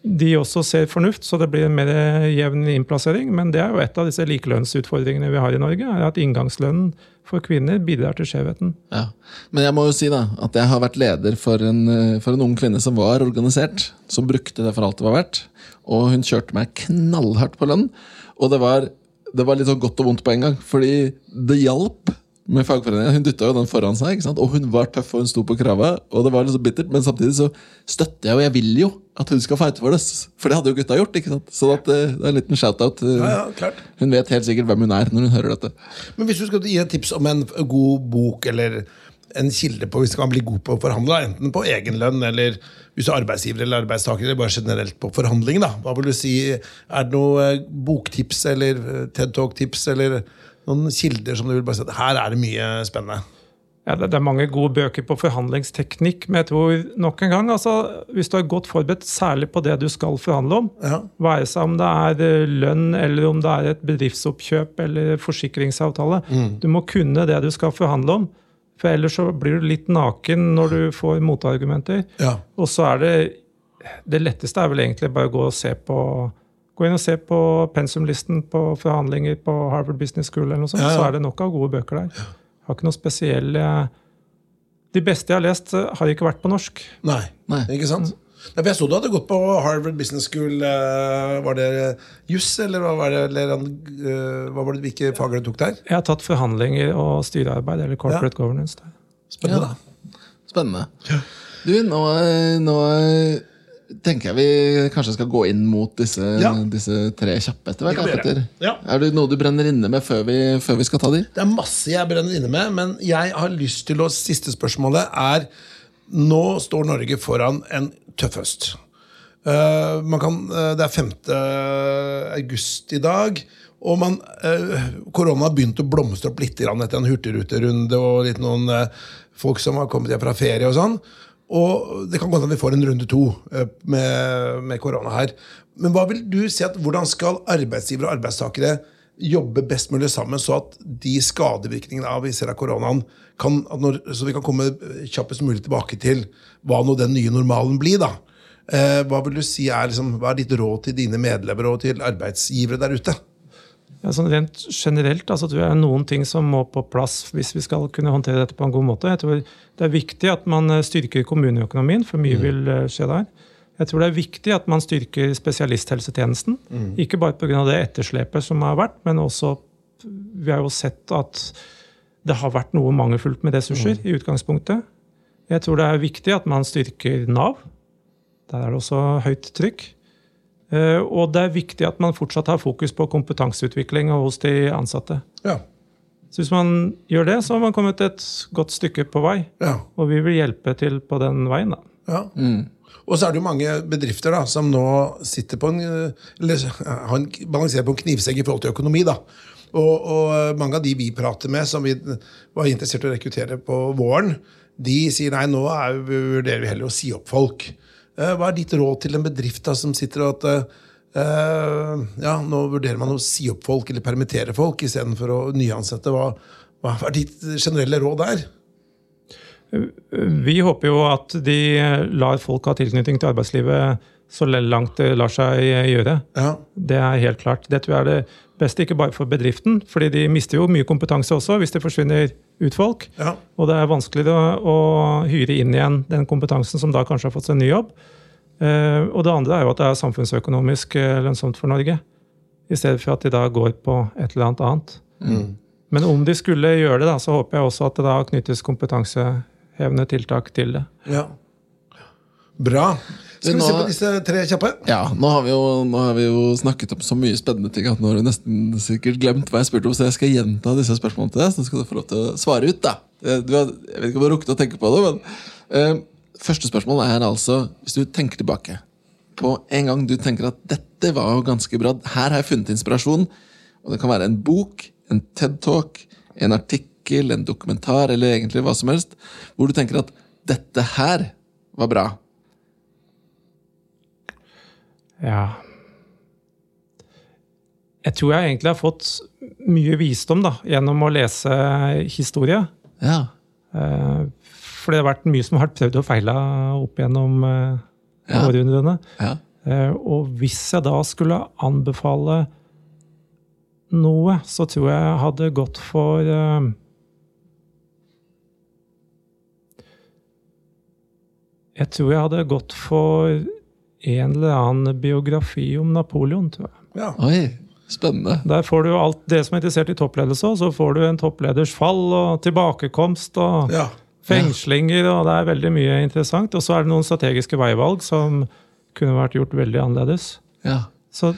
de også ser fornuft, så det blir en mer jevn innplassering. Men det er jo et av disse likelønnsutfordringene vi har i Norge, er at inngangslønnen for kvinner bidrar til skjevheten. Ja. Men jeg må jo si da, at jeg har vært leder for en, for en ung kvinne som var organisert. Som brukte det for alt det var verdt. Og hun kjørte meg knallhardt på lønn. Og det var, det var litt sånn godt og vondt på en gang. Fordi det hjalp med fagforeningen. Hun dytta jo den foran seg, ikke sant? og hun var tøff og hun sto på krava. Og det var litt så bittert, Men samtidig så støtter jeg, og jeg vil jo at hun skal fighte for det. For det hadde jo gutta gjort. ikke sant? Så at, eh, det er en liten shout-out. Ja, ja, klart. Hun vet helt sikkert hvem hun er når hun hører dette. Men hvis du skal gi et tips om en god bok eller en kilde på hvis du kan bli god på å forhandle, enten på egen lønn eller hvis du er arbeidsgiver eller arbeidstaker, eller bare generelt på forhandling, da. Hva vil du si? Er det noe eh, boktips eller eh, TED Talk-tips eller noen kilder som du vil bare si at her er det mye spennende? Ja, det er mange gode bøker på forhandlingsteknikk, men jeg tror nok en gang, altså, hvis du er godt forberedt, særlig på det du skal forhandle om, Ja. være seg om det er eh, lønn, eller om det er et bedriftsoppkjøp eller forsikringsavtale, du må kunne det du skal forhandle om. For ellers så blir du litt naken når du får motargumenter. Ja. Og så er det Det letteste er vel egentlig bare å gå og se på Gå inn og se på pensumlisten på forhandlinger på Harvard Business School, eller noe sånt, Ja, ja. så er det nok av gode bøker der. Har ikke noe spesielle De beste jeg har lest, eh, har ikke vært på norsk. Nei. Nei. Ikke sant? Nei, jeg så du hadde gått på Harvard Business School. eh, Var det juss, eller hva var det, eller, eh, hva var det hvilke fag du tok der? Jeg har tatt forhandlinger og styrearbeid, eller corporate governance. der. Spennende. Ja. Spennende. Du, nå, nå tenker jeg vi kanskje skal gå inn mot disse, Ja. disse tre kjappe etter hvert. Ja. Er det noe du brenner inne med før vi, før vi skal ta de? Det er masse jeg brenner inne med, men jeg har lyst til å Siste spørsmålet er Nå står Norge foran en tøff høst. Uh, man kan, uh, det er 5. august i dag. Og man, eh, korona har begynt å blomstre opp litt etter en hurtigruterunde og litt noen eh, folk som har kommet hjem fra ferie og sånn. Og det kan godt hende vi får en runde to eh, med, med korona her. Men hva vil du si at hvordan skal arbeidsgivere og arbeidstakere jobbe best mulig sammen, så at de skadevirkningene av vi ser av koronaen kan, når, så vi kan komme kjappest mulig tilbake til hva nå den nye normalen blir? da. Eh, hva vil du si er, liksom, hva er ditt råd til dine medlemmer og til arbeidsgivere der ute? Ja, sånn rent generelt altså, tror jeg det er noen ting som må på plass hvis vi skal kunne håndtere dette på en god måte. Jeg tror Det er viktig at man eh, styrker kommuneøkonomien, for mye vil eh, skje der. Jeg tror det er viktig at man styrker spesialisthelsetjenesten. Ikke bare pga. det etterslepet som har vært, men også Vi har jo sett at det har vært noe mangelfullt med ressurser i utgangspunktet. Jeg tror det er viktig at man styrker Nav. Der er det også høyt trykk. Eh, Og det er viktig at man fortsatt har fokus på kompetanseutvikling hos de ansatte. Ja. Så hvis man gjør det, så har man kommet et godt stykke på vei. ja. Og vi vil hjelpe til på den veien, da. Ja. Og så er det jo mange bedrifter da, som nå sitter på en, eller en, balanserer på en knivsegg i forhold til økonomi. da. Og, og eh, mange av de vi prater med, som vi var interessert i å rekruttere på våren, de sier nei, nå er, vurderer vi heller å si opp folk. Eh, Hva er ditt råd til en bedrift da, som sitter og at Uh, ja, nå vurderer man å si opp folk eller permittere folk istedenfor å nyansette? Hva, hva er ditt generelle råd der? Vi håper jo at de lar folk ha tilknytning til arbeidslivet så langt det lar seg gjøre. Ja, Det er helt klart. Det tror jeg er det beste, ikke bare for bedriften, fordi de mister jo mye kompetanse også hvis det forsvinner ut folk. ja, Og det er vanskeligere å, å hyre inn igjen den kompetansen som da kanskje har fått seg en ny jobb. Eh, og det andre er jo at det er samfunnsøkonomisk eh, lønnsomt for Norge. I stedet for at de da går på et eller annet annet. Men om de skulle gjøre det, da, så håper jeg også at det da knyttes kompetansehevende tiltak til det. ja. Bra. Skal vi se på disse tre kjappe? Ja, nå har, vi jo, har vi jo snakket om så mye spennende ting at nå har du nesten sikkert glemt hva jeg spurte om, så jeg skal gjenta disse spørsmålene til deg, så skal du få lov til å svare ut. da. Eh, Du har, jeg vet ikke om du har rukket å tenke på det, men uh, Første spørsmål er altså, hvis du tenker tilbake på en gang du tenker at dette var jo ganske bra, her har jeg funnet inspirasjon, og det kan være en bok, en TED-talk, en artikkel, en dokumentar, eller egentlig hva som helst, hvor du tenker at dette her var bra. Ja Jeg tror jeg egentlig har fått mye visdom da, gjennom å lese historie. Ja. Eh, For det har vært mye som har vært prøvd og feila opp gjennom eh, Ja. århundrene. Ja. Eh, og hvis jeg da skulle anbefale noe, så tror jeg jeg hadde gått for Jeg tror jeg hadde gått for en eller annen biografi om Napoleon, tror jeg. Ja. Oi, spennende. Der får du alt det som er interessert i toppledelse, og så får du en toppleders fall og tilbakekomst og ja. fengslinger, og det er veldig mye interessant. Og så er det noen strategiske veivalg som kunne vært gjort veldig annerledes. Ja. Så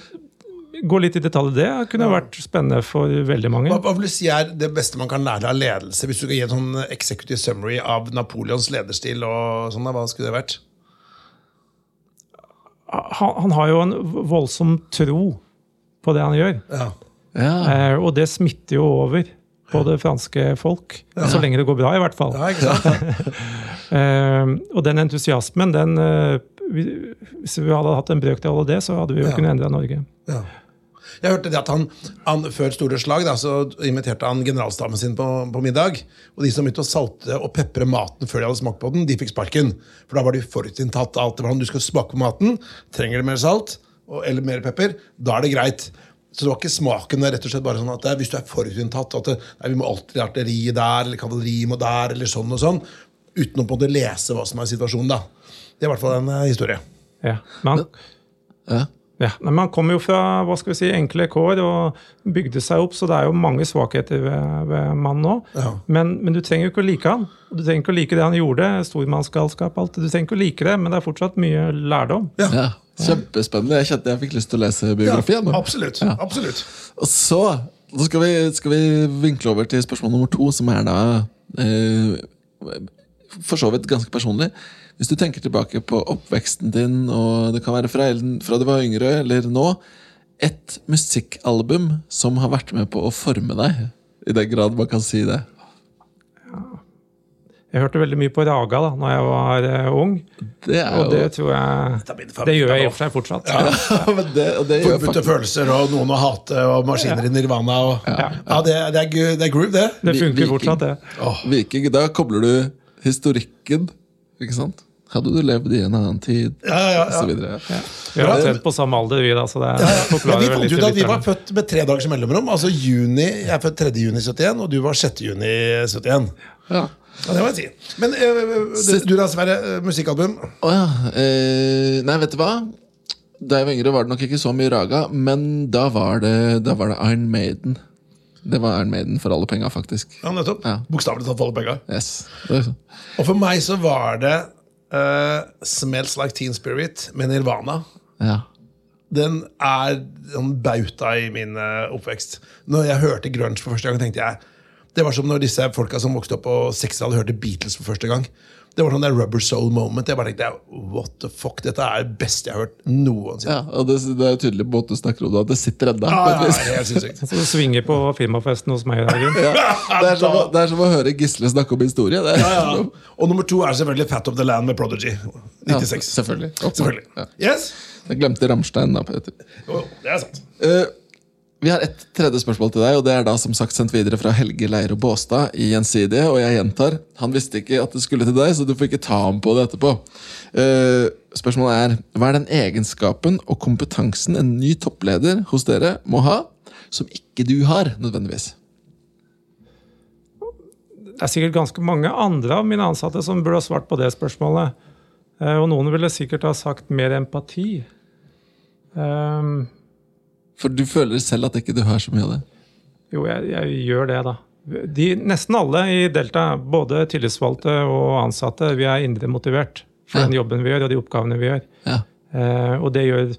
gå litt i detalj i det kunne vært spennende for veldig mange. Hva, hva vil du si er det beste man kan lære av ledelse? Hvis du kan gi en sånn executive summary av Napoleons lederstil, og sånn, hva skulle det vært? Han, han har jo en voldsom tro på det han gjør, Ja. Ja. eh, og det smitter jo over på det franske folk. Så lenge det går bra, i hvert fall. ja, ikke sant? Eh, og den entusiasmen, den eh, Hvis vi hadde hatt en brøkdel av det, så hadde vi jo Ja. kunnet endre Norge. Jeg hørte det at han, han Før store slag da, så inviterte han generalstaben sin på, på middag. Og de som begynte å salte og pepre maten før de hadde smakt på den, de fikk sparken. For da var de forutinntatt. Alt det var sånn, Du skal smake på maten. Trenger du mer salt og, eller mer pepper, da er det greit. Så det var ikke smaken. det er rett og slett bare sånn at det, Hvis du er forutinntatt at det, nei, vi må alltid ha artilleri der, eller kavaleri må der, eller sånn og sånn, uten å på en måte lese hva som er situasjonen. da. Det er i hvert fall en uh, historie. Ja. Men men Ja. Ja, men han kommer jo fra hva skal vi si, enkle kår og bygde seg opp, så det er jo mange svakheter ved, ved mannen nå. Ja. Men, men du trenger jo ikke å like han. Du trenger ikke å like det han gjorde. Stormannsgalskap, alt. Du trenger ikke å like det, men det er fortsatt mye lærdom. ja. Kjempespennende. Jeg kjente jeg fikk lyst til å lese biografien. Ja, absolutt. absolutt. Og så da skal, vi, skal vi vinkle over til spørsmål nummer to, som er da eh, for så vidt ganske personlig. Hvis du tenker tilbake på oppveksten din, og det kan være fra, fra du var yngre eller nå, et musikkalbum som har vært med på å forme deg, i den grad man kan si det. Jeg hørte veldig mye på Raga da når jeg var eh, ung, Det er og det tror jeg er Det gjør jeg i og for seg fortsatt. men det, og det gjør Forbudte faktisk følelser og noen å hate og maskiner i nirvana. Og, ja. det, er- det, er, det er groove, det. Det funker Viking. fortsatt, det. Viking, da kobler du historikken, ikke sant? Hadde du levd i en annen tid, Ja, ja, ja. og så videre. Vi er omtrent på samme alder, vi, da, så det Men forklarer vi fant ut at vi var født med tre dagers mellomrom. Altså juni, Jeg er født 3. juni 71, og du var 6. juni 71. Ja. Ja, det må jeg si. Men øh, øh, du da, Sverre. øh, Musikkalbum? Å ja. Eh, nei, vet du hva? Da jeg var yngre, var det nok ikke så mye Raga, men da var det, da var det Iron Maiden. Det var Iron Maiden for alle penga, faktisk. Ja, nettopp. Ja. Bokstavelig talt for alle penga. Yes. Sånn. Og for meg så var det uh, Smells Like Teen Spirit med Nirvana. Ja. Den er en bauta i min uh, oppvekst. Når jeg hørte grunge for første gang, tenkte jeg Det var som når disse folka som vokste opp på 60-tallet, hørte Beatles for første gang. Det var sånn der rubber soul moment. Jeg bare tenkte what the fuck, Dette er det beste jeg har hørt noensinne. ja og det, det er tydelig på måten du snakker om det, at det sitter ennå. Ja, ja, ja, helt sinnssykt. Så du svinger på firmafesten hos meg i dag. Jørgen. Det, er som, det er som å høre Gisle snakke om historie. Det. Ja, ja. Og nummer to er selvfølgelig Fat of the Land med Prodigy. 96. selvfølgelig. Selvfølgelig. Ja. Yes? Jeg glemte Ramstein. da, Peter. Jo, det er sant. Eh, vi har et tredje spørsmål til deg, og det er da som sagt sendt videre fra Helge Leire Båstad i Gjensidige. Og jeg gjentar, han visste ikke at det skulle til deg, så du får ikke ta ham på det etterpå. Uh, spørsmålet er hva er den egenskapen og kompetansen en ny toppleder hos dere må ha, som ikke du har, nødvendigvis? Det er sikkert ganske mange andre av mine ansatte som burde ha svart på det spørsmålet. Uh, Og noen ville sikkert ha sagt mer empati. Um, For du føler selv at ikke du har så mye av det? Jo, jeg, jeg gjør det, da. De, nesten alle i Delta, både tillitsvalgte og ansatte, vi er indre motivert for Ja. den jobben vi gjør, og de oppgavene vi gjør. Ja. Eh, og det gjør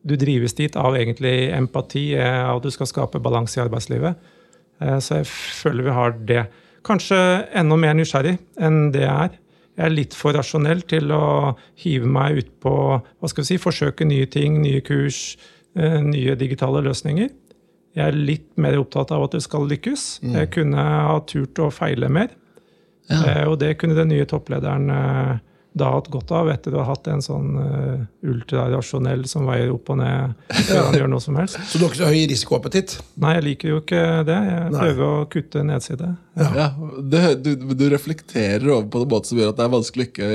Du drives dit av egentlig empati, eh, av at du skal skape balanse i arbeidslivet. Eh, så jeg føler vi har det. Kanskje enda mer nysgjerrig enn det jeg er. Jeg er litt for rasjonell til å hive meg ut på hva skal vi si, forsøke nye ting, nye kurs, nye digitale løsninger. Jeg er litt mer opptatt av at det skal lykkes. Jeg kunne ha turt å feile mer. Ja. Eh, og det kunne den nye topplederen eh, da hatt godt av, etter å ha hatt en sånn eh, ultrarasjonell som veier opp og ned før han gjør noe som helst. Så du har ikke så høy risikoappetitt? Nei, jeg liker jo ikke det. Jeg Nei. prøver å kutte nedside. Ja, det, du, du reflekterer over på en måte som gjør at det er vanskelig å ikke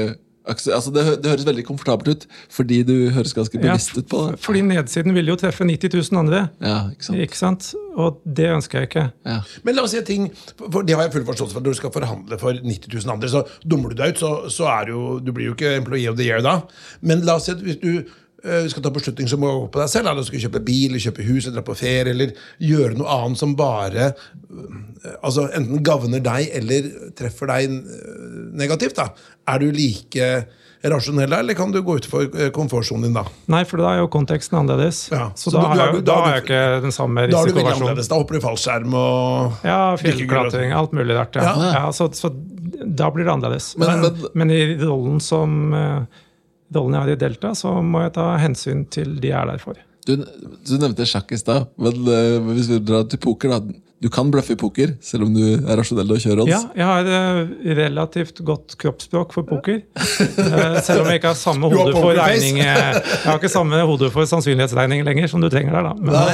altså det, det høres veldig komfortabelt ut, fordi du høres ganske Ja, bevisst ut på det. Fordi nedsiden vil jo treffe 90 000 andre. Ja, ikke sant? Ikke sant? Og det ønsker jeg ikke. Ja. Men la oss si en ting, for det har jeg full forståelse for. Når du skal forhandle for 90 000 andre, så dummer du deg ut, så, så er du jo Du blir jo ikke employee of the year da. Men la oss si at hvis du eh, skal ta beslutning som må gå på deg selv, eller du skal kjøpe bil, eller kjøpe hus, eller dra på ferie, eller gjøre noe annet som bare eh, altså enten gagner deg eller treffer deg eh, negativt, da. Er du like rasjonell da, eller kan du gå utenfor komfortsonen din da? Nei, for da er jo konteksten annerledes. Ja, Så, så da, da, har du er- jeg, da da er har jeg ikke den samme Da er du veldig risikoversjonen. annerledes. Da hopper du i fallskjerm og Ja, fjellklatring, alt mulig rart. Ja. Ja. Ja. så, så da blir det annerledes. Men- Men, men- men, i rollen som eh, rollen jeg har i Delta, så må jeg ta hensyn til de jeg er der for. Du, du nevnte sjakk i stad, men uh, hvis vi drar til poker, da. Du kan bløffe i poker, selv om du er rasjonell og kjører odds. Ja, jeg har uh, relativt godt kroppsspråk for poker. Uh, selv om jeg ikke har samme Du hode for pokerface. regning eh, Jeg har ikke samme hode for sannsynlighetsregning lenger som du trenger der, da. Men, Nei.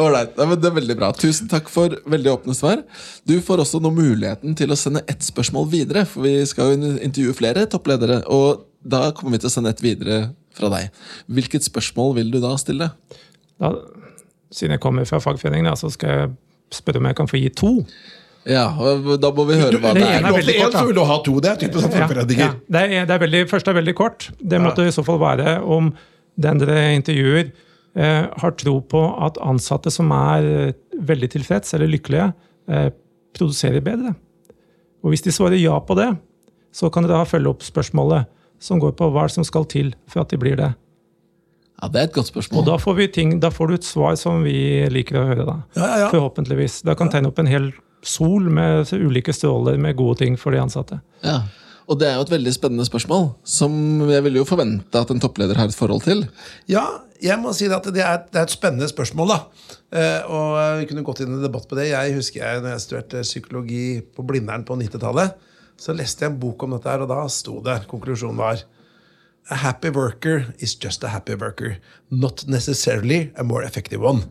Right. Nei, men Det er veldig bra. Tusen takk for veldig åpne svar. Du får også nå muligheten til å sende ett spørsmål videre, for vi skal jo intervjue flere toppledere. Og da kommer vi til å sende et videre fra deg. Hvilket spørsmål vil du da stille? da, siden jeg kommer fra fagforeningen, så skal jeg spørre om jeg kan få gi to. Ja, Da må vi høre hva det det er. er veldig kort, da. så vil du ha to. Det er typisk sånn fagforeninger. ja. Det, er, det er veldig, første er veldig kort. Det måtte i så fall være om den dere intervjuer, eh, har tro på at ansatte som er eh, veldig tilfreds eller lykkelige, eh, produserer bedre. Og Hvis de svarer ja på det, så kan dere da følge opp spørsmålet som går på hva som skal til for at de blir det. Ja, Det er et godt Og spørsmål. da får, vi ting, da får du et svar som vi liker å høre. da. Ja, ja, ja. Forhåpentligvis. Da kan tegne opp en hel sol med ulike stråler med gode ting for de ansatte. Ja. Og det er jo et veldig spennende spørsmål, som jeg ville jo forvente at en toppleder har et forhold til. Ja, jeg må si at det er, det er et spennende spørsmål. da. Eh, og Vi kunne gått inn i debatt på det. Jeg husker jeg, når jeg studerte psykologi på Blindern på 90-tallet, så leste jeg en bok om dette, her, og da sto det Konklusjonen var A happy worker is just a happy worker. Not necessarily a more effective one.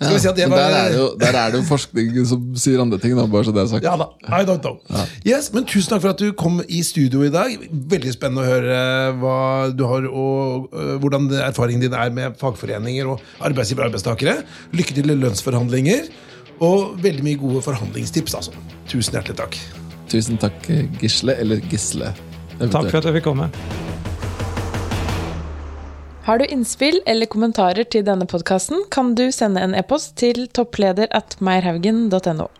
Vi si var der er, jo, der er det jo forskning som sier andre ting, da, bare så det er sagt. Ja da. I don't know. Yes, men Tusen takk for at du kom i studio i dag. Veldig spennende å høre hva du har og øh, hvordan erfaringen din er med fagforeninger og arbeidsgivere og arbeidstakere. Lykke til i lønnsforhandlinger. Og veldig mye gode forhandlingstips. altså. Tusen hjertelig takk. Tusen takk, Gisle. Eller Gisle. Takk for at jeg fikk komme. Har du innspill eller kommentarer til denne podkasten, kan du sende en e-post til toppleder at meierhaugen.no.